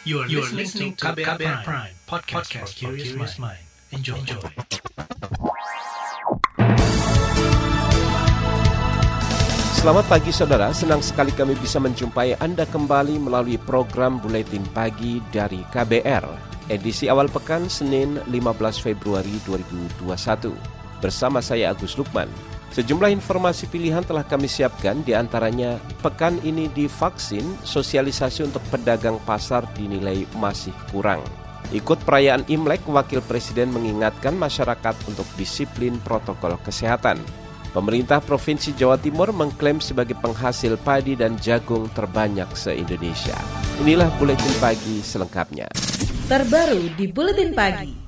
You are, you are listening to KBR, KBR Prime, Prime podcast, podcast for curious mind. Enjoy. Enjoy. Selamat pagi saudara, senang sekali kami bisa menjumpai Anda kembali melalui program Buletin Pagi dari KBR. Edisi awal pekan Senin 15 Februari 2021. Bersama saya Agus Lukman. Sejumlah informasi pilihan telah kami siapkan di antaranya pekan ini divaksin, sosialisasi untuk pedagang pasar dinilai masih kurang. Ikut perayaan Imlek, Wakil Presiden mengingatkan masyarakat untuk disiplin protokol kesehatan. Pemerintah Provinsi Jawa Timur mengklaim sebagai penghasil padi dan jagung terbanyak se-Indonesia. Inilah Buletin Pagi selengkapnya. Terbaru di Buletin Pagi.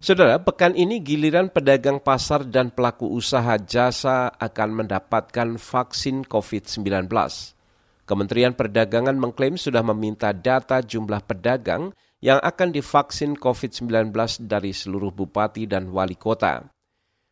Saudara, pekan ini giliran pedagang pasar dan pelaku usaha jasa akan mendapatkan vaksin COVID-19. Kementerian Perdagangan mengklaim sudah meminta data jumlah pedagang yang akan divaksin COVID-19 dari seluruh bupati dan wali kota.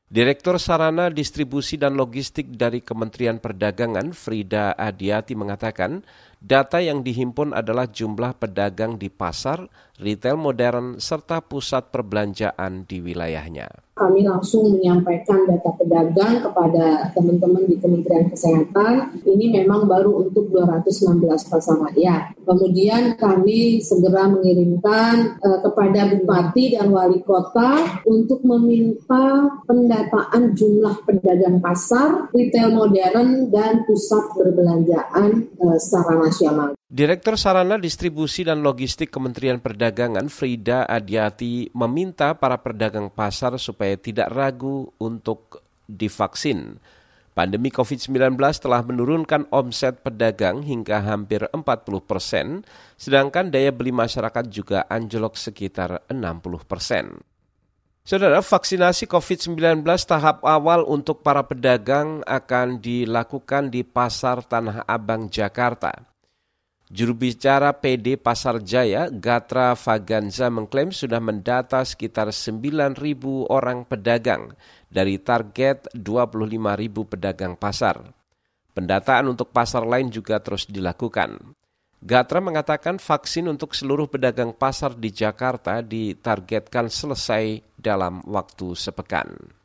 Direktur Sarana Distribusi dan Logistik dari Kementerian Perdagangan, Frida Adiati mengatakan, data yang dihimpun adalah jumlah pedagang di pasar, retail modern, serta pusat perbelanjaan di wilayahnya kami langsung menyampaikan data pedagang kepada teman-teman di Kementerian Kesehatan. Ini memang baru untuk 216 pasar raya. Kemudian kami segera mengirimkan uh, kepada bupati dan wali kota untuk meminta pendataan jumlah pedagang pasar, retail modern, dan pusat perbelanjaan uh, secara nasional. Direktur Sarana Distribusi dan Logistik Kementerian Perdagangan Frida Adiati meminta para pedagang pasar supaya tidak ragu untuk divaksin. Pandemi COVID-19 telah menurunkan omset pedagang hingga hampir 40 persen, sedangkan daya beli masyarakat juga anjlok sekitar 60 persen. Saudara, vaksinasi COVID-19 tahap awal untuk para pedagang akan dilakukan di Pasar Tanah Abang, Jakarta. Juru bicara PD Pasar Jaya, Gatra Faganza mengklaim sudah mendata sekitar 9.000 orang pedagang dari target 25.000 pedagang pasar. Pendataan untuk pasar lain juga terus dilakukan. Gatra mengatakan vaksin untuk seluruh pedagang pasar di Jakarta ditargetkan selesai dalam waktu sepekan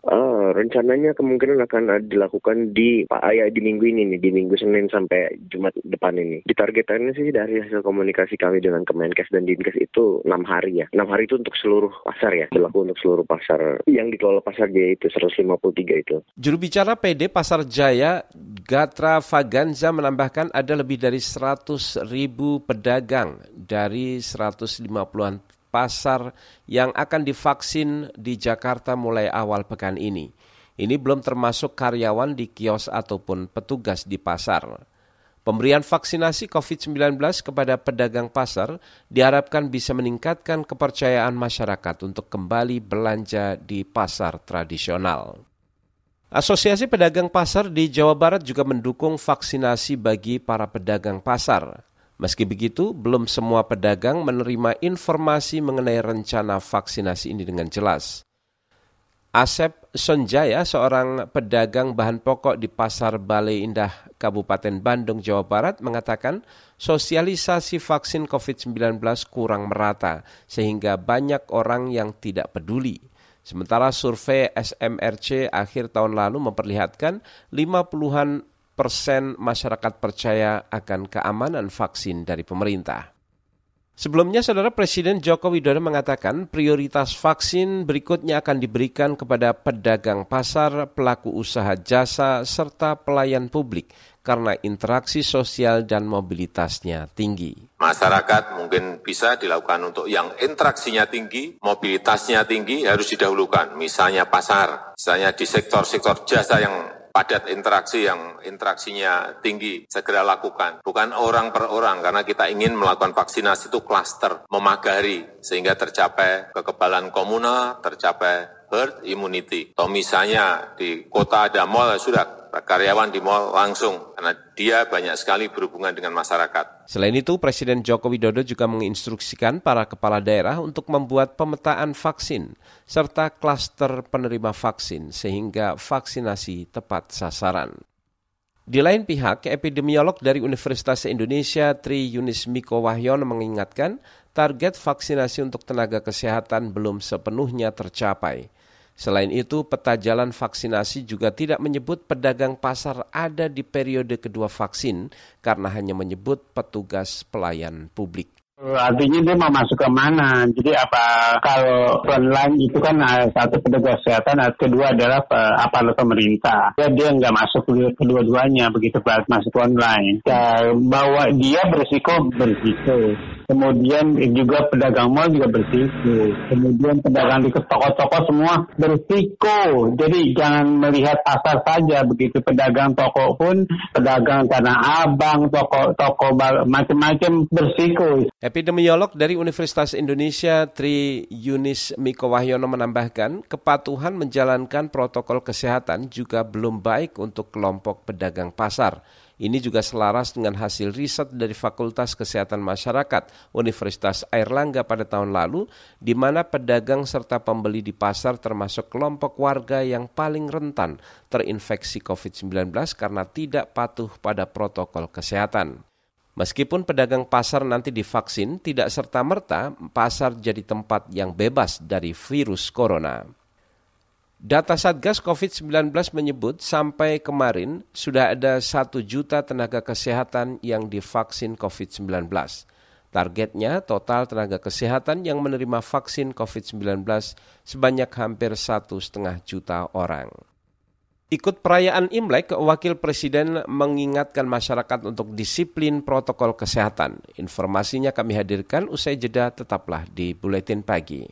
rencananya kemungkinan akan dilakukan di Pak Ayah di minggu ini nih, di minggu Senin sampai Jumat depan ini. Ditargetkannya sih dari hasil komunikasi kami dengan Kemenkes dan Dinkes itu enam hari ya. Enam hari itu untuk seluruh pasar ya, berlaku untuk seluruh pasar yang dikelola pasar Jaya itu 153 itu. Juru bicara PD Pasar Jaya, Gatra Faganza menambahkan ada lebih dari 100 ribu pedagang dari 150-an pasar yang akan divaksin di Jakarta mulai awal pekan ini. Ini belum termasuk karyawan di kios ataupun petugas di pasar. Pemberian vaksinasi COVID-19 kepada pedagang pasar diharapkan bisa meningkatkan kepercayaan masyarakat untuk kembali belanja di pasar tradisional. Asosiasi Pedagang Pasar di Jawa Barat juga mendukung vaksinasi bagi para pedagang pasar. Meski begitu, belum semua pedagang menerima informasi mengenai rencana vaksinasi ini dengan jelas. Asep Sonjaya, seorang pedagang bahan pokok di Pasar Balai Indah, Kabupaten Bandung, Jawa Barat, mengatakan sosialisasi vaksin COVID-19 kurang merata, sehingga banyak orang yang tidak peduli. Sementara survei SMRC akhir tahun lalu memperlihatkan 50-an persen masyarakat percaya akan keamanan vaksin dari pemerintah. Sebelumnya, Saudara Presiden Joko Widodo mengatakan prioritas vaksin berikutnya akan diberikan kepada pedagang pasar, pelaku usaha jasa, serta pelayan publik karena interaksi sosial dan mobilitasnya tinggi. Masyarakat mungkin bisa dilakukan untuk yang interaksinya tinggi, mobilitasnya tinggi harus didahulukan. Misalnya pasar, misalnya di sektor-sektor jasa yang padat interaksi yang interaksinya tinggi, segera lakukan. Bukan orang per orang, karena kita ingin melakukan vaksinasi itu klaster, memagari, sehingga tercapai kekebalan komunal, tercapai herd immunity. Atau misalnya di kota ada mall, sudah karyawan di mal langsung karena dia banyak sekali berhubungan dengan masyarakat. Selain itu, Presiden Joko Widodo juga menginstruksikan para kepala daerah untuk membuat pemetaan vaksin serta klaster penerima vaksin sehingga vaksinasi tepat sasaran. Di lain pihak, epidemiolog dari Universitas Indonesia Tri Yunis Miko Wahyono mengingatkan target vaksinasi untuk tenaga kesehatan belum sepenuhnya tercapai. Selain itu, peta jalan vaksinasi juga tidak menyebut pedagang pasar ada di periode kedua vaksin karena hanya menyebut petugas pelayan publik. Artinya dia mau masuk ke mana? Jadi apa kalau online itu kan eh, satu petugas kesehatan, kedua adalah eh, aparat pemerintah. Ya, dia nggak masuk kedua-duanya begitu masuk online. Ya, bahwa dia berisiko berisiko. Kemudian juga pedagang mal juga berisiko. Kemudian pedagang di toko-toko semua berisiko. Jadi jangan melihat pasar saja begitu. Pedagang toko pun, pedagang tanah abang, toko-toko macam-macam berisiko. Epidemiolog dari Universitas Indonesia Tri Yunis Miko Wahyono menambahkan, kepatuhan menjalankan protokol kesehatan juga belum baik untuk kelompok pedagang pasar. Ini juga selaras dengan hasil riset dari Fakultas Kesehatan Masyarakat Universitas Airlangga pada tahun lalu, di mana pedagang serta pembeli di pasar termasuk kelompok warga yang paling rentan terinfeksi COVID-19 karena tidak patuh pada protokol kesehatan. Meskipun pedagang pasar nanti divaksin, tidak serta-merta pasar jadi tempat yang bebas dari virus corona. Data Satgas COVID-19 menyebut sampai kemarin sudah ada satu juta tenaga kesehatan yang divaksin COVID-19. Targetnya total tenaga kesehatan yang menerima vaksin COVID-19 sebanyak hampir satu setengah juta orang. Ikut perayaan Imlek, Wakil Presiden mengingatkan masyarakat untuk disiplin protokol kesehatan. Informasinya kami hadirkan usai jeda tetaplah di Buletin Pagi.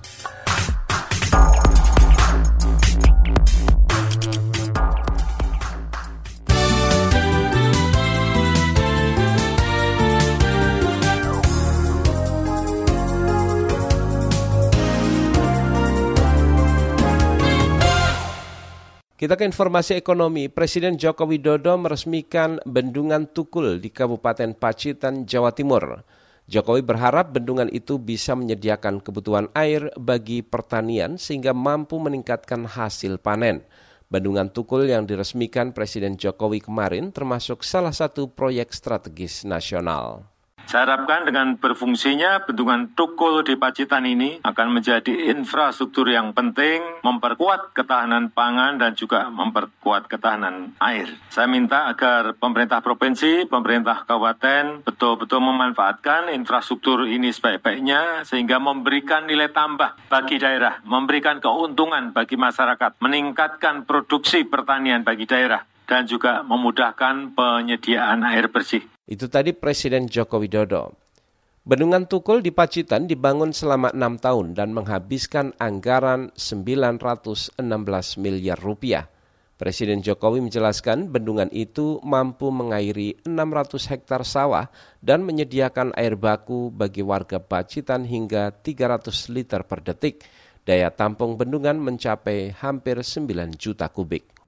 Kita ke informasi ekonomi. Presiden Joko Widodo meresmikan bendungan Tukul di Kabupaten Pacitan, Jawa Timur. Jokowi berharap bendungan itu bisa menyediakan kebutuhan air bagi pertanian sehingga mampu meningkatkan hasil panen. Bendungan Tukul yang diresmikan Presiden Jokowi kemarin termasuk salah satu proyek strategis nasional. Saya harapkan dengan berfungsinya bendungan Tukul di Pacitan ini akan menjadi infrastruktur yang penting, memperkuat ketahanan pangan dan juga memperkuat ketahanan air. Saya minta agar pemerintah provinsi, pemerintah kabupaten betul-betul memanfaatkan infrastruktur ini sebaik-baiknya sehingga memberikan nilai tambah bagi daerah, memberikan keuntungan bagi masyarakat, meningkatkan produksi pertanian bagi daerah dan juga memudahkan penyediaan air bersih. Itu tadi Presiden Joko Widodo. Bendungan Tukul di Pacitan dibangun selama enam tahun dan menghabiskan anggaran 916 miliar rupiah. Presiden Jokowi menjelaskan bendungan itu mampu mengairi 600 hektar sawah dan menyediakan air baku bagi warga Pacitan hingga 300 liter per detik. Daya tampung bendungan mencapai hampir 9 juta kubik.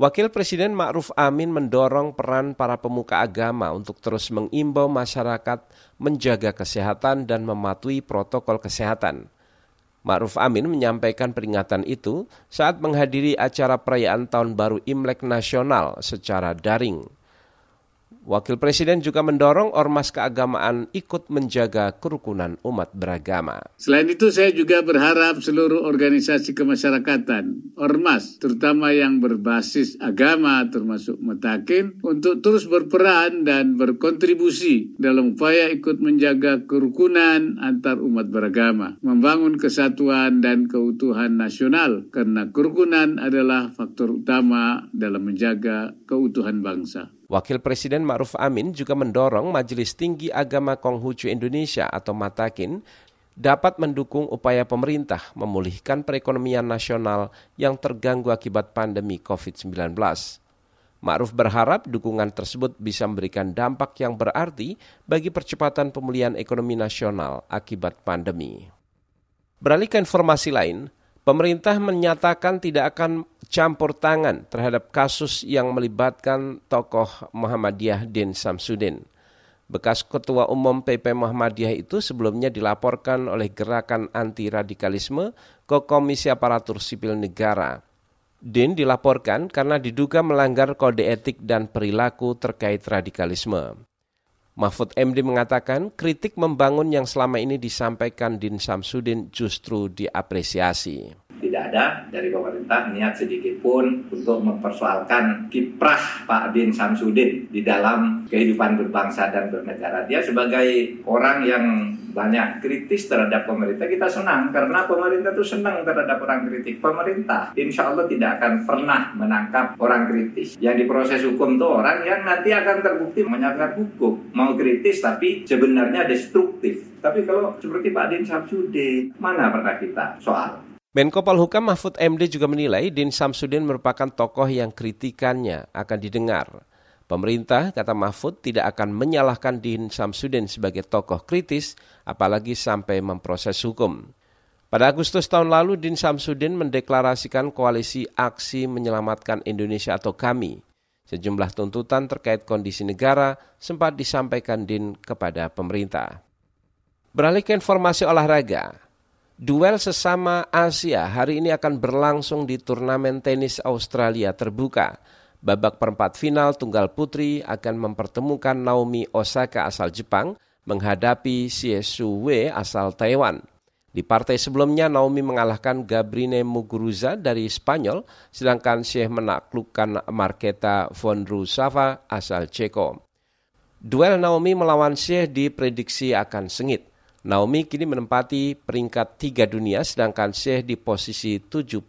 Wakil Presiden Ma'ruf Amin mendorong peran para pemuka agama untuk terus mengimbau masyarakat menjaga kesehatan dan mematuhi protokol kesehatan. Ma'ruf Amin menyampaikan peringatan itu saat menghadiri acara perayaan Tahun Baru Imlek Nasional secara daring. Wakil Presiden juga mendorong ormas keagamaan ikut menjaga kerukunan umat beragama. Selain itu saya juga berharap seluruh organisasi kemasyarakatan, ormas, terutama yang berbasis agama termasuk metakin, untuk terus berperan dan berkontribusi dalam upaya ikut menjaga kerukunan antar umat beragama, membangun kesatuan dan keutuhan nasional, karena kerukunan adalah faktor utama dalam menjaga keutuhan bangsa. Wakil Presiden Ma'ruf Amin juga mendorong Majelis Tinggi Agama Konghucu Indonesia atau Matakin dapat mendukung upaya pemerintah memulihkan perekonomian nasional yang terganggu akibat pandemi COVID-19. Ma'ruf berharap dukungan tersebut bisa memberikan dampak yang berarti bagi percepatan pemulihan ekonomi nasional akibat pandemi. Beralih ke informasi lain, Pemerintah menyatakan tidak akan campur tangan terhadap kasus yang melibatkan tokoh Muhammadiyah Din Samsudin. Bekas Ketua Umum PP Muhammadiyah itu sebelumnya dilaporkan oleh Gerakan Anti Radikalisme ke Komisi Aparatur Sipil Negara. Din dilaporkan karena diduga melanggar kode etik dan perilaku terkait radikalisme. Mahfud MD mengatakan kritik membangun yang selama ini disampaikan Din Samsudin justru diapresiasi tidak ada dari pemerintah niat sedikit pun untuk mempersoalkan kiprah Pak Din Samsudin di dalam kehidupan berbangsa dan bernegara. Dia sebagai orang yang banyak kritis terhadap pemerintah, kita senang karena pemerintah itu senang terhadap orang kritik. Pemerintah insya Allah tidak akan pernah menangkap orang kritis. Yang diproses hukum itu orang yang nanti akan terbukti menyangkar hukum. Mau kritis tapi sebenarnya destruktif. Tapi kalau seperti Pak Din Samsudin, mana pernah kita soal Menko Polhukam Mahfud MD juga menilai Din Samsudin merupakan tokoh yang kritikannya akan didengar. Pemerintah, kata Mahfud, tidak akan menyalahkan Din Samsudin sebagai tokoh kritis, apalagi sampai memproses hukum. Pada Agustus tahun lalu, Din Samsudin mendeklarasikan koalisi aksi menyelamatkan Indonesia atau kami. Sejumlah tuntutan terkait kondisi negara sempat disampaikan Din kepada pemerintah. Beralih ke informasi olahraga, Duel sesama Asia hari ini akan berlangsung di turnamen tenis Australia terbuka. Babak perempat final tunggal putri akan mempertemukan Naomi Osaka asal Jepang menghadapi Xie Su Wei asal Taiwan. Di partai sebelumnya Naomi mengalahkan Gabrine Muguruza dari Spanyol, sedangkan Xie menaklukkan Marketa Vondrousova asal Ceko. Duel Naomi melawan Xie diprediksi akan sengit. Naomi kini menempati peringkat tiga dunia sedangkan Xie di posisi 71.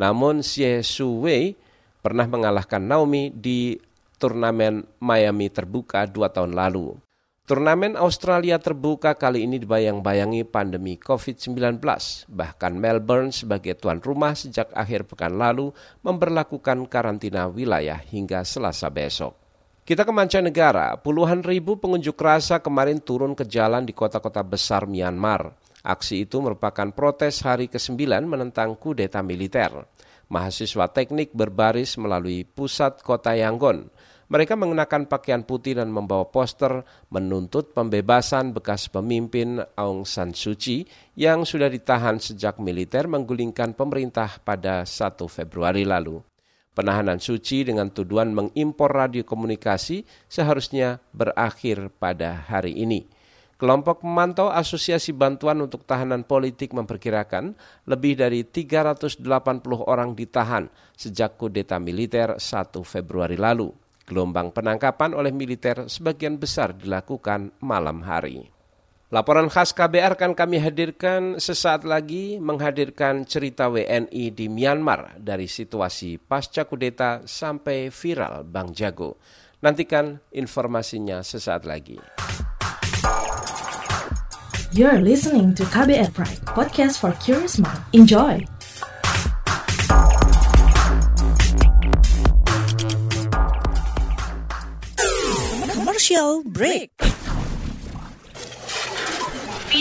Namun Xie Su Wei pernah mengalahkan Naomi di turnamen Miami terbuka dua tahun lalu. Turnamen Australia terbuka kali ini dibayang-bayangi pandemi COVID-19. Bahkan Melbourne sebagai tuan rumah sejak akhir pekan lalu memperlakukan karantina wilayah hingga selasa besok. Kita ke mancanegara, puluhan ribu pengunjuk rasa kemarin turun ke jalan di kota-kota besar Myanmar. Aksi itu merupakan protes hari ke-9 menentang kudeta militer. Mahasiswa teknik berbaris melalui pusat kota Yangon. Mereka mengenakan pakaian putih dan membawa poster menuntut pembebasan bekas pemimpin Aung San Suu Kyi yang sudah ditahan sejak militer menggulingkan pemerintah pada 1 Februari lalu. Penahanan Suci dengan tuduhan mengimpor radio komunikasi seharusnya berakhir pada hari ini. Kelompok pemantau Asosiasi Bantuan untuk Tahanan Politik memperkirakan lebih dari 380 orang ditahan sejak kudeta militer 1 Februari lalu. Gelombang penangkapan oleh militer sebagian besar dilakukan malam hari. Laporan khas KBR akan kami hadirkan sesaat lagi menghadirkan cerita WNI di Myanmar dari situasi pasca kudeta sampai viral Bang Jago. Nantikan informasinya sesaat lagi. You're listening to KBR Pride, podcast for curious mind. Enjoy! Commercial break.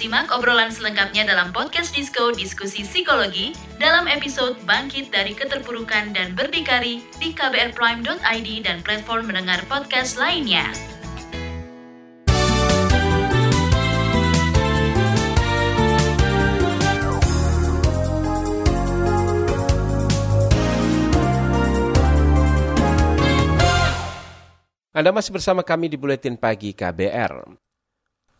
Simak obrolan selengkapnya dalam podcast Disco Diskusi Psikologi dalam episode Bangkit dari Keterpurukan dan Berdikari di kbrprime.id dan platform mendengar podcast lainnya. Anda masih bersama kami di Buletin Pagi KBR.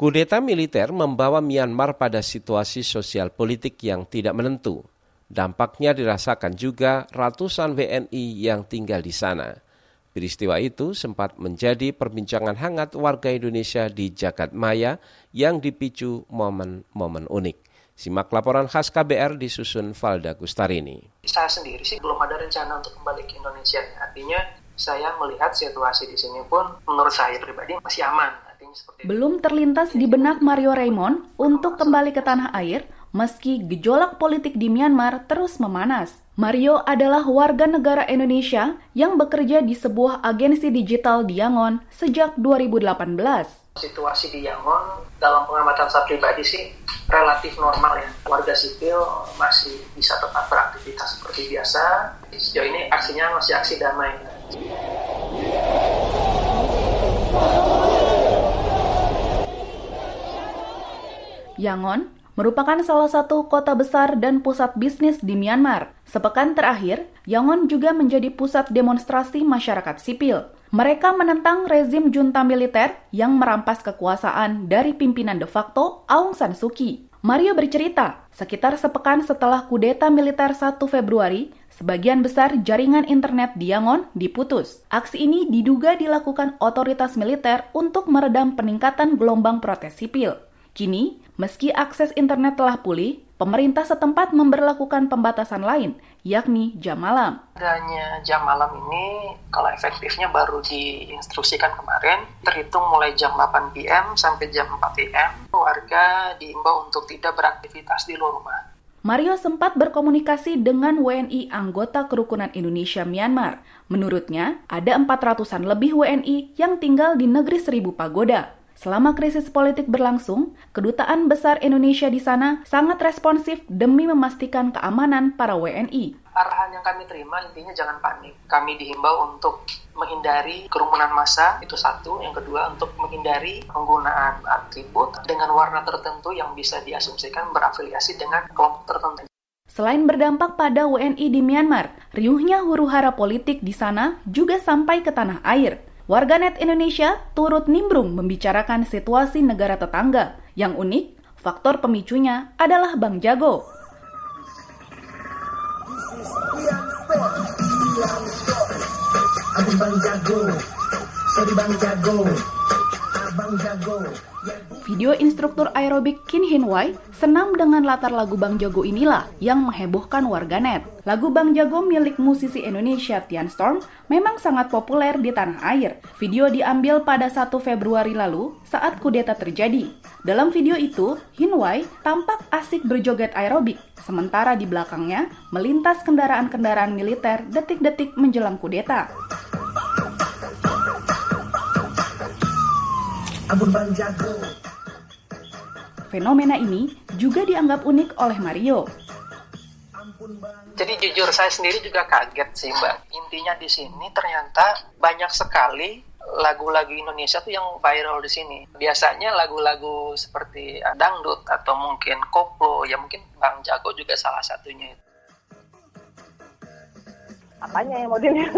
Kudeta militer membawa Myanmar pada situasi sosial politik yang tidak menentu. Dampaknya dirasakan juga ratusan WNI yang tinggal di sana. Peristiwa itu sempat menjadi perbincangan hangat warga Indonesia di Jagat Maya yang dipicu momen-momen unik. Simak laporan khas KBR disusun Valda Gustarini. Saya sendiri sih belum ada rencana untuk kembali ke Indonesia. Artinya saya melihat situasi di sini pun menurut saya pribadi masih aman. Belum terlintas di benak Mario Raymond untuk kembali ke tanah air meski gejolak politik di Myanmar terus memanas. Mario adalah warga negara Indonesia yang bekerja di sebuah agensi digital di Yangon sejak 2018. Situasi di Yangon dalam pengamatan saya pribadi sih relatif normal ya. Warga sipil masih bisa tetap beraktivitas seperti biasa. Sejauh ini aksinya masih aksi damai. Yangon merupakan salah satu kota besar dan pusat bisnis di Myanmar. Sepekan terakhir, Yangon juga menjadi pusat demonstrasi masyarakat sipil. Mereka menentang rezim junta militer yang merampas kekuasaan dari pimpinan de facto Aung San Suu Kyi. Mario bercerita, sekitar sepekan setelah kudeta militer 1 Februari, sebagian besar jaringan internet di Yangon diputus. Aksi ini diduga dilakukan otoritas militer untuk meredam peningkatan gelombang protes sipil. Kini, meski akses internet telah pulih, pemerintah setempat memberlakukan pembatasan lain, yakni jam malam. Adanya jam malam ini, kalau efektifnya baru diinstruksikan kemarin, terhitung mulai jam 8 PM sampai jam 4 PM, warga diimbau untuk tidak beraktivitas di luar rumah. Mario sempat berkomunikasi dengan WNI anggota Kerukunan Indonesia Myanmar. Menurutnya, ada 400-an lebih WNI yang tinggal di negeri Seribu Pagoda. Selama krisis politik berlangsung, kedutaan besar Indonesia di sana sangat responsif demi memastikan keamanan para WNI. Arahan yang kami terima intinya jangan panik. Kami dihimbau untuk menghindari kerumunan massa, itu satu. Yang kedua, untuk menghindari penggunaan atribut dengan warna tertentu yang bisa diasumsikan berafiliasi dengan kelompok tertentu. Selain berdampak pada WNI di Myanmar, riuhnya huru-hara politik di sana juga sampai ke tanah air. Warganet Indonesia turut nimbrung membicarakan situasi negara tetangga. Yang unik, faktor pemicunya adalah Bang Jago. Bang Jago, sorry Bang Jago, Abang Jago. Video instruktur aerobik Kin Hin Wai senam dengan latar lagu Bang Jago inilah yang menghebohkan warganet. Lagu Bang Jago milik musisi Indonesia Tian Storm memang sangat populer di tanah air. Video diambil pada 1 Februari lalu saat kudeta terjadi. Dalam video itu, Hin Wai tampak asik berjoget aerobik, sementara di belakangnya melintas kendaraan-kendaraan militer detik-detik menjelang kudeta. Abun Bang Jago. Fenomena ini juga dianggap unik oleh Mario. Jadi jujur saya sendiri juga kaget sih Mbak. Intinya di sini ternyata banyak sekali lagu-lagu Indonesia tuh yang viral di sini. Biasanya lagu-lagu seperti dangdut atau mungkin koplo, ya mungkin Bang Jago juga salah satunya. Apanya yang mau dilihat?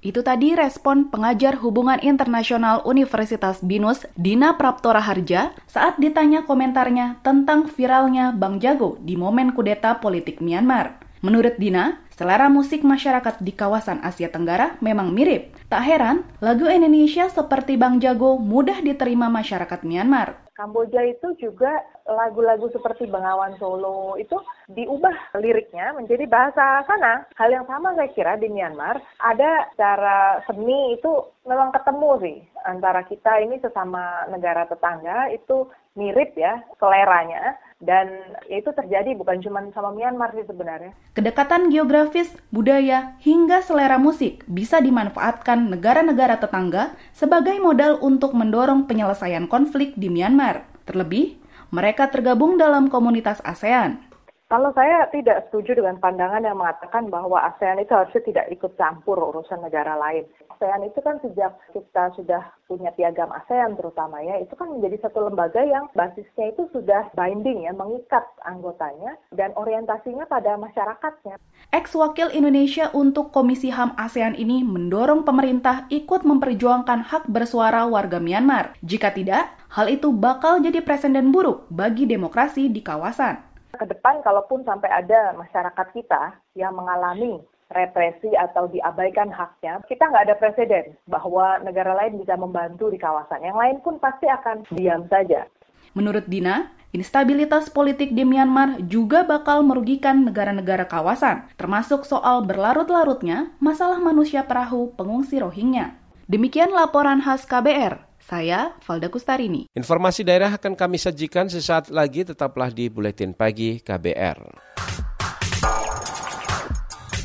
Itu tadi respon pengajar hubungan internasional Universitas Binus Dina Praptora Harja saat ditanya komentarnya tentang viralnya Bang Jago di momen kudeta politik Myanmar. Menurut Dina, selera musik masyarakat di kawasan Asia Tenggara memang mirip. Tak heran, lagu Indonesia seperti Bang Jago mudah diterima masyarakat Myanmar. Kamboja itu juga lagu-lagu seperti Bengawan Solo itu diubah liriknya menjadi bahasa sana. Hal yang sama saya kira di Myanmar ada cara seni itu memang ketemu sih antara kita ini sesama negara tetangga itu mirip ya seleranya dan itu terjadi bukan cuma sama Myanmar sih sebenarnya. Kedekatan geografis, budaya, hingga selera musik bisa dimanfaatkan negara-negara tetangga sebagai modal untuk mendorong penyelesaian konflik di Myanmar. Terlebih, mereka tergabung dalam komunitas ASEAN. Kalau saya tidak setuju dengan pandangan yang mengatakan bahwa ASEAN itu harusnya tidak ikut campur urusan negara lain. ASEAN itu kan sejak kita sudah punya piagam ASEAN terutama ya, itu kan menjadi satu lembaga yang basisnya itu sudah binding ya, mengikat anggotanya dan orientasinya pada masyarakatnya. Ex-wakil Indonesia untuk Komisi HAM ASEAN ini mendorong pemerintah ikut memperjuangkan hak bersuara warga Myanmar. Jika tidak, hal itu bakal jadi presiden buruk bagi demokrasi di kawasan ke depan kalaupun sampai ada masyarakat kita yang mengalami represi atau diabaikan haknya, kita nggak ada presiden bahwa negara lain bisa membantu di kawasan. Yang lain pun pasti akan diam saja. Menurut Dina, Instabilitas politik di Myanmar juga bakal merugikan negara-negara kawasan, termasuk soal berlarut-larutnya masalah manusia perahu pengungsi Rohingya. Demikian laporan khas KBR. Saya Valda Kustarini. Informasi daerah akan kami sajikan sesaat lagi tetaplah di Buletin Pagi KBR.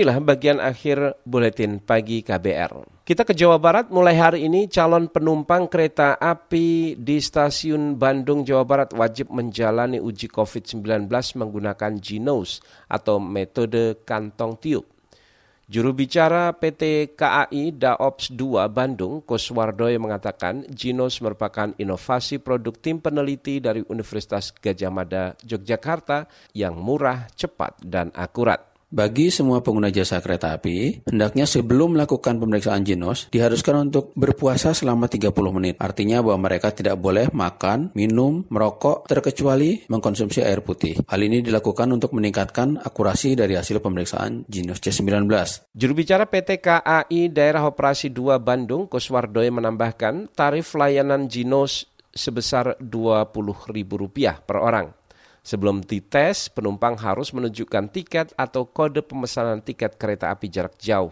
Inilah bagian akhir buletin pagi KBR. Kita ke Jawa Barat, mulai hari ini calon penumpang kereta api di stasiun Bandung, Jawa Barat wajib menjalani uji COVID-19 menggunakan Ginos atau metode kantong tiup. Juru bicara PT KAI Daops 2 Bandung, Koswardoyo mengatakan Ginos merupakan inovasi produk tim peneliti dari Universitas Gajah Mada Yogyakarta yang murah, cepat, dan akurat. Bagi semua pengguna jasa kereta api, hendaknya sebelum melakukan pemeriksaan Jinos, diharuskan untuk berpuasa selama 30 menit. Artinya bahwa mereka tidak boleh makan, minum, merokok, terkecuali mengkonsumsi air putih. Hal ini dilakukan untuk meningkatkan akurasi dari hasil pemeriksaan Jinos C19. Juru bicara PT KAI Daerah Operasi 2 Bandung, Kuswardoy menambahkan tarif layanan Jinos sebesar Rp20.000 per orang. Sebelum dites, penumpang harus menunjukkan tiket atau kode pemesanan tiket kereta api jarak jauh.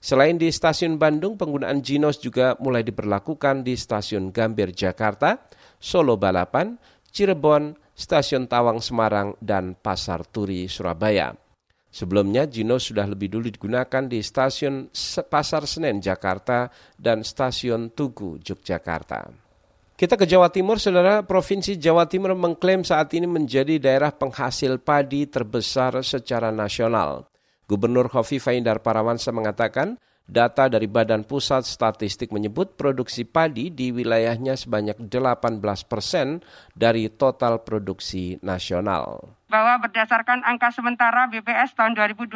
Selain di stasiun Bandung, penggunaan Ginos juga mulai diberlakukan di stasiun Gambir Jakarta, Solo Balapan, Cirebon, Stasiun Tawang Semarang, dan Pasar Turi Surabaya. Sebelumnya, Ginos sudah lebih dulu digunakan di stasiun Pasar Senen Jakarta dan stasiun Tugu Yogyakarta. Kita ke Jawa Timur, saudara. Provinsi Jawa Timur mengklaim saat ini menjadi daerah penghasil padi terbesar secara nasional. Gubernur Khofifah Indar Parawansa mengatakan, data dari Badan Pusat Statistik menyebut produksi padi di wilayahnya sebanyak 18 persen dari total produksi nasional bahwa berdasarkan angka sementara BPS tahun 2020,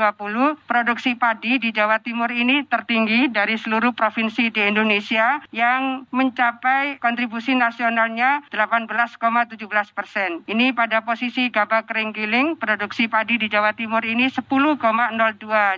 produksi padi di Jawa Timur ini tertinggi dari seluruh provinsi di Indonesia yang mencapai kontribusi nasionalnya 18,17 persen. Ini pada posisi gabah kering giling, produksi padi di Jawa Timur ini 10,02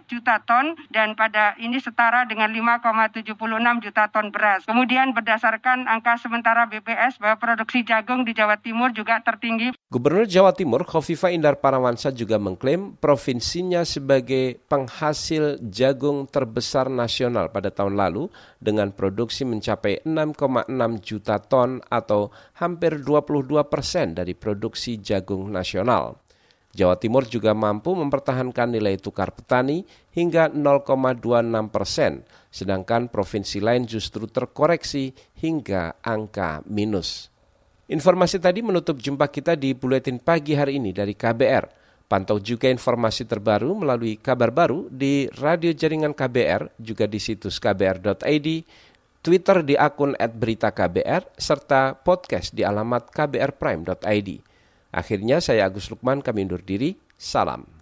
juta ton dan pada ini setara dengan 5,76 juta ton beras. Kemudian berdasarkan angka sementara BPS bahwa produksi jagung di Jawa Timur juga tertinggi. Gubernur Jawa Timur Khofifah Kofifa Indar Parawansa juga mengklaim provinsinya sebagai penghasil jagung terbesar nasional pada tahun lalu dengan produksi mencapai 6,6 juta ton atau hampir 22 persen dari produksi jagung nasional. Jawa Timur juga mampu mempertahankan nilai tukar petani hingga 0,26 persen, sedangkan provinsi lain justru terkoreksi hingga angka minus. Informasi tadi menutup jumpa kita di Buletin Pagi hari ini dari KBR. Pantau juga informasi terbaru melalui kabar baru di radio jaringan KBR, juga di situs kbr.id, Twitter di akun @beritaKBR, serta podcast di alamat kbrprime.id. Akhirnya saya Agus Lukman kami undur diri. Salam.